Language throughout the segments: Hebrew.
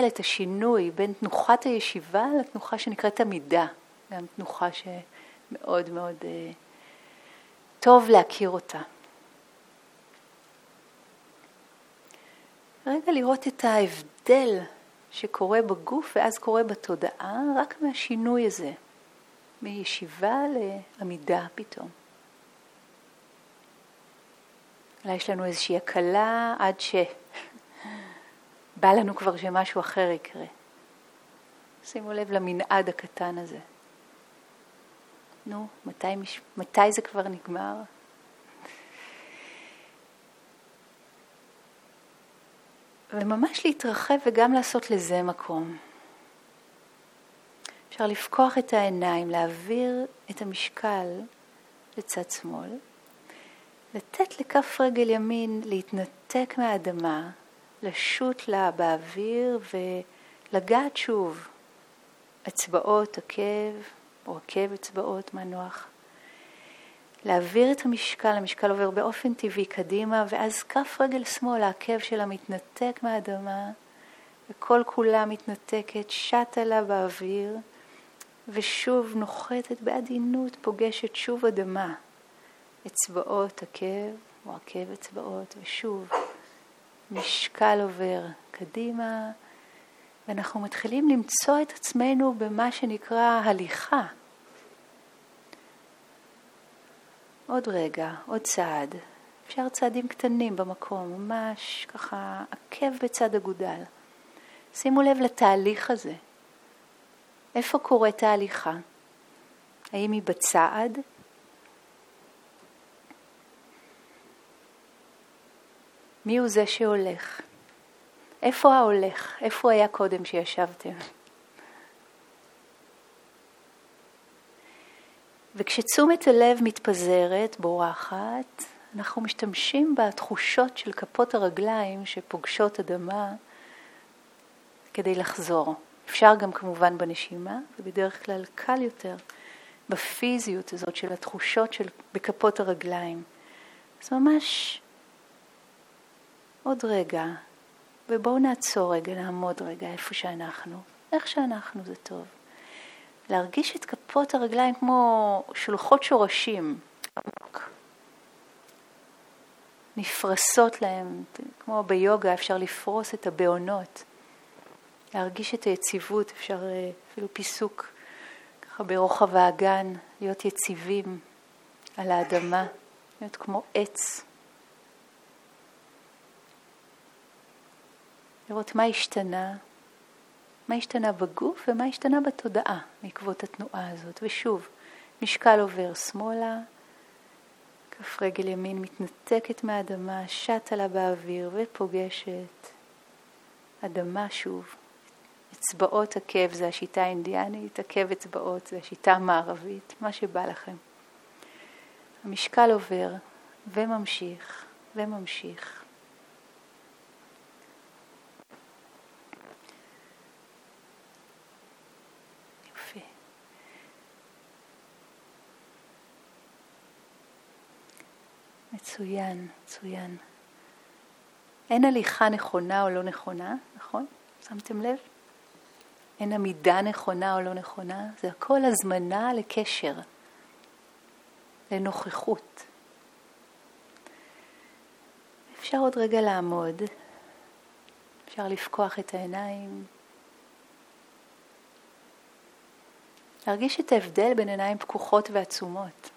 את השינוי בין תנוחת הישיבה לתנוחה שנקראת עמידה, גם תנוחה שמאוד מאוד אה, טוב להכיר אותה. רגע לראות את ההבדל שקורה בגוף ואז קורה בתודעה רק מהשינוי הזה, מישיבה לעמידה פתאום. אולי יש לנו איזושהי הקלה עד שבא לנו כבר שמשהו אחר יקרה. שימו לב למנעד הקטן הזה. נו, מתי, מתי זה כבר נגמר? וממש להתרחב וגם לעשות לזה מקום. אפשר לפקוח את העיניים, להעביר את המשקל לצד שמאל, לתת לכף רגל ימין להתנתק מהאדמה, לשוט לה באוויר ולגעת שוב אצבעות עקב או עקב אצבעות מנוח. להעביר את המשקל, המשקל עובר באופן טבעי קדימה, ואז כף רגל שמאל, העקב שלה מתנתק מהאדמה, וכל כולה מתנתקת, שטה לה באוויר, ושוב נוחתת בעדינות, פוגשת שוב אדמה. אצבעות עקב, או עקב אצבעות, ושוב משקל עובר קדימה, ואנחנו מתחילים למצוא את עצמנו במה שנקרא הליכה. עוד רגע, עוד צעד. אפשר צעדים קטנים במקום, ממש ככה עקב בצד אגודל. שימו לב לתהליך הזה. איפה קורית ההליכה? האם היא בצעד? מי הוא זה שהולך? איפה ההולך? איפה היה קודם שישבתם? וכשתשומת הלב מתפזרת, בורחת, אנחנו משתמשים בתחושות של כפות הרגליים שפוגשות אדמה כדי לחזור. אפשר גם כמובן בנשימה, ובדרך כלל קל יותר בפיזיות הזאת של התחושות של בכפות הרגליים. אז ממש עוד רגע, ובואו נעצור רגע, נעמוד רגע איפה שאנחנו, איך שאנחנו זה טוב. להרגיש את כפות הרגליים כמו שלוחות שורשים, נפרסות להם, כמו ביוגה אפשר לפרוס את הבעונות, להרגיש את היציבות, אפשר אה, אפילו פיסוק ככה ברוחב האגן, להיות יציבים על האדמה, להיות כמו עץ. לראות מה השתנה, מה השתנה בגוף ומה השתנה בתודעה בעקבות התנועה הזאת. ושוב, משקל עובר שמאלה, כף רגל ימין מתנתקת מהאדמה, שטה לה באוויר ופוגשת אדמה שוב. אצבעות עקב זה השיטה האינדיאנית, עקב אצבעות זה השיטה המערבית, מה שבא לכם. המשקל עובר וממשיך וממשיך. מצוין, מצוין. אין הליכה נכונה או לא נכונה, נכון? שמתם לב? אין עמידה נכונה או לא נכונה, זה הכל הזמנה לקשר, לנוכחות. אפשר עוד רגע לעמוד, אפשר לפקוח את העיניים, להרגיש את ההבדל בין עיניים פקוחות ועצומות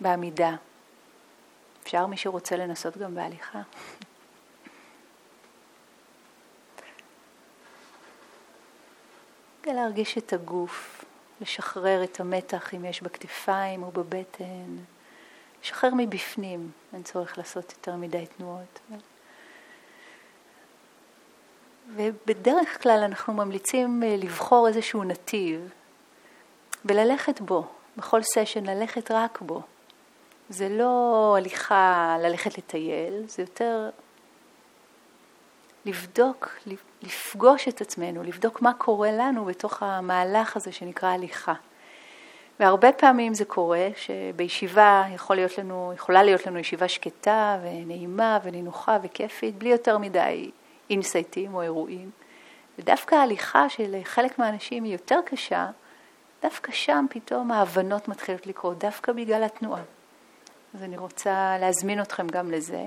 בעמידה. אפשר מי שרוצה לנסות גם בהליכה. להרגיש את הגוף, לשחרר את המתח אם יש בכתפיים או בבטן, לשחרר מבפנים, אין צורך לעשות יותר מדי תנועות. ובדרך כלל אנחנו ממליצים אה, לבחור איזשהו נתיב וללכת בו, בכל סשן ללכת רק בו. זה לא הליכה ללכת לטייל, זה יותר לבדוק, לפגוש את עצמנו, לבדוק מה קורה לנו בתוך המהלך הזה שנקרא הליכה. והרבה פעמים זה קורה שבישיבה יכול להיות לנו, יכולה להיות לנו ישיבה שקטה ונעימה ונינוחה וכיפית, בלי יותר מדי אינסייטים או אירועים. ודווקא ההליכה שלחלק מהאנשים היא יותר קשה, דווקא שם פתאום ההבנות מתחילות לקרות, דווקא בגלל התנועה. אז אני רוצה להזמין אתכם גם לזה.